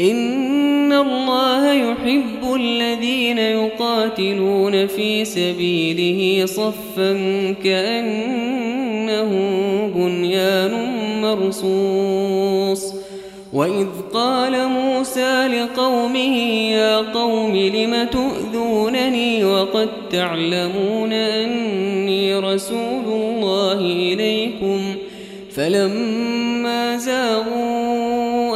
إن الله يحب الذين يقاتلون في سبيله صفا كأنه بنيان مرصوص وإذ قال موسى لقومه يا قوم لم تؤذونني وقد تعلمون أني رسول الله إليكم فلما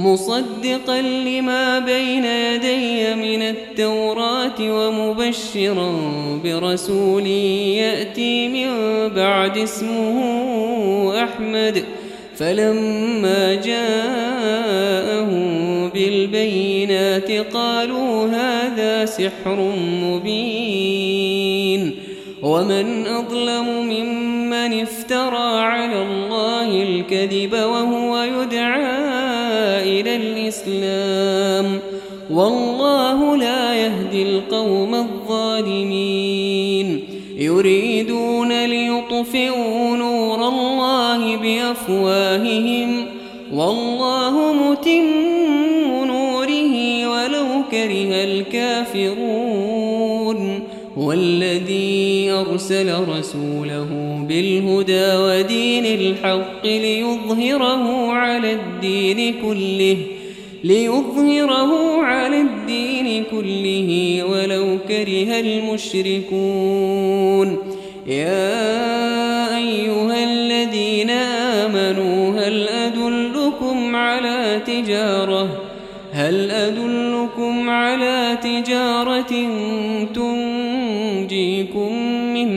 مصدقا لما بين يدي من التوراة ومبشرا برسول يأتي من بعد اسمه أحمد. فلما جاءهم بالبينات قالوا هذا سحر مبين. ومن أظلم ممن افترى على الله الكذب وهو يدعى إلى الإسلام. والله لا يهدي القوم الظالمين. يريدون ليطفئوا نور الله بأفواههم. والله متم نوره ولو كره الكافرون. والذي أرسل رسوله بالهدى ودين الحق ليظهره على الدين كله ليظهره على الدين كله ولو كره المشركون. يا أيها الذين آمنوا هل أدلكم على تجارة؟ هل أدلكم على تجارة تنجيكم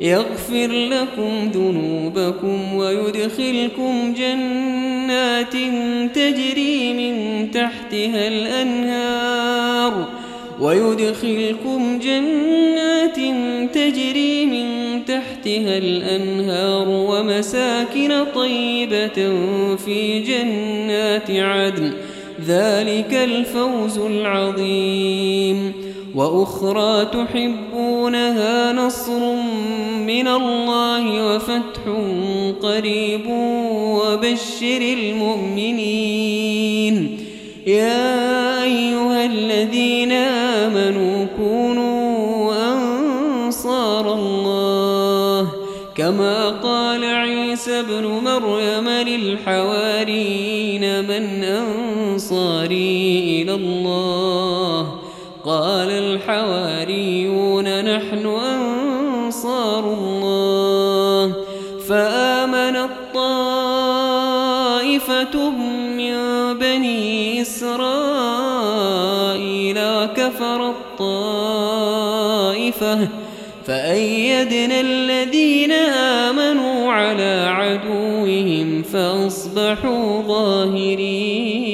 يغفر لكم ذنوبكم ويدخلكم جنات تجري من تحتها الأنهار ويدخلكم جنات تجري من تحتها الأنهار ومساكن طيبة في جنات عدن. ذلك الفوز العظيم. وأخرى تحبونها نصر من الله وفتح قريب وبشر المؤمنين. يا أيها الذين آمنوا كونوا أنصار الله. كما قال عيسى ابن مريم للحواريين من أنصاري إلى الله. قال الحواريون نحن أنصار الله. فآمنت طائفة من بني إسرائيل وكفرت طائفة فأيدنا الذين آمنوا على عدوهم فأصبحوا ظاهرين.